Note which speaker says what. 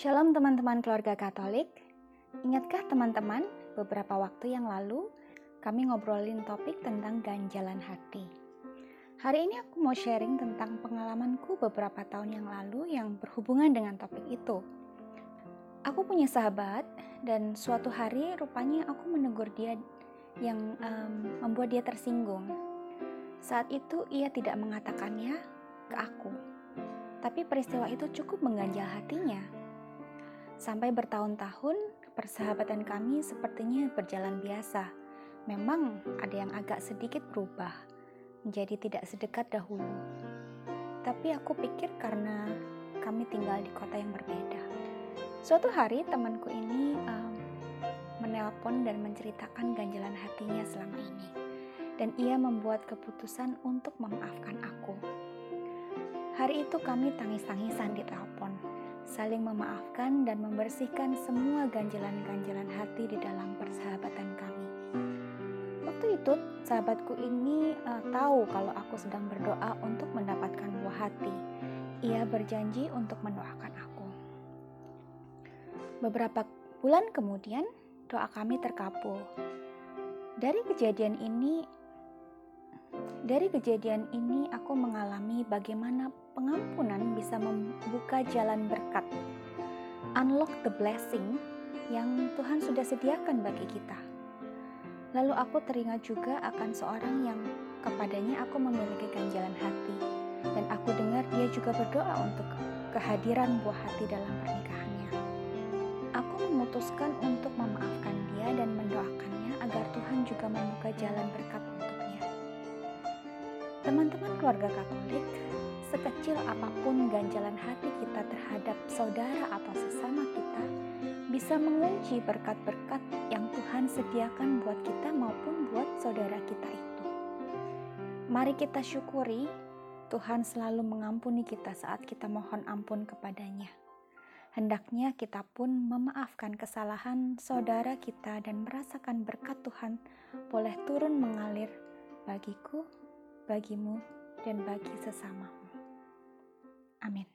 Speaker 1: Shalom teman-teman keluarga Katolik. Ingatkah teman-teman, beberapa waktu yang lalu kami ngobrolin topik tentang ganjalan hati. Hari ini aku mau sharing tentang pengalamanku beberapa tahun yang lalu yang berhubungan dengan topik itu. Aku punya sahabat dan suatu hari rupanya aku menegur dia yang um, membuat dia tersinggung. Saat itu ia tidak mengatakannya ke aku, tapi peristiwa itu cukup mengganjal hatinya. Sampai bertahun-tahun, persahabatan kami sepertinya berjalan biasa. Memang ada yang agak sedikit berubah, menjadi tidak sedekat dahulu. Tapi aku pikir karena kami tinggal di kota yang berbeda. Suatu hari temanku ini um, menelpon dan menceritakan ganjalan hatinya selama ini. Dan ia membuat keputusan untuk memaafkan aku. Hari itu kami tangis-tangisan di telepon saling memaafkan dan membersihkan semua ganjalan-ganjalan hati di dalam persahabatan kami. Waktu itu, sahabatku ini uh, tahu kalau aku sedang berdoa untuk mendapatkan buah hati. Ia berjanji untuk mendoakan aku. Beberapa bulan kemudian, doa kami terkabul. Dari kejadian ini, dari kejadian ini aku mengalami bagaimana pengampunan bisa membuka jalan berkat. Unlock the blessing yang Tuhan sudah sediakan bagi kita. Lalu aku teringat juga akan seorang yang kepadanya aku memiliki ganjalan hati. Dan aku dengar dia juga berdoa untuk kehadiran buah hati dalam pernikahannya. Aku memutuskan untuk memaafkan dia dan mendoakannya agar Tuhan juga membuka jalan berkat. Teman-teman keluarga Katolik, sekecil apa pun ganjalan hati kita terhadap saudara atau sesama kita, bisa mengunci berkat-berkat yang Tuhan sediakan buat kita maupun buat saudara kita itu. Mari kita syukuri Tuhan selalu mengampuni kita saat kita mohon ampun kepadanya. Hendaknya kita pun memaafkan kesalahan saudara kita dan merasakan berkat Tuhan boleh turun mengalir bagiku bagimu, dan bagi sesamamu. Amin.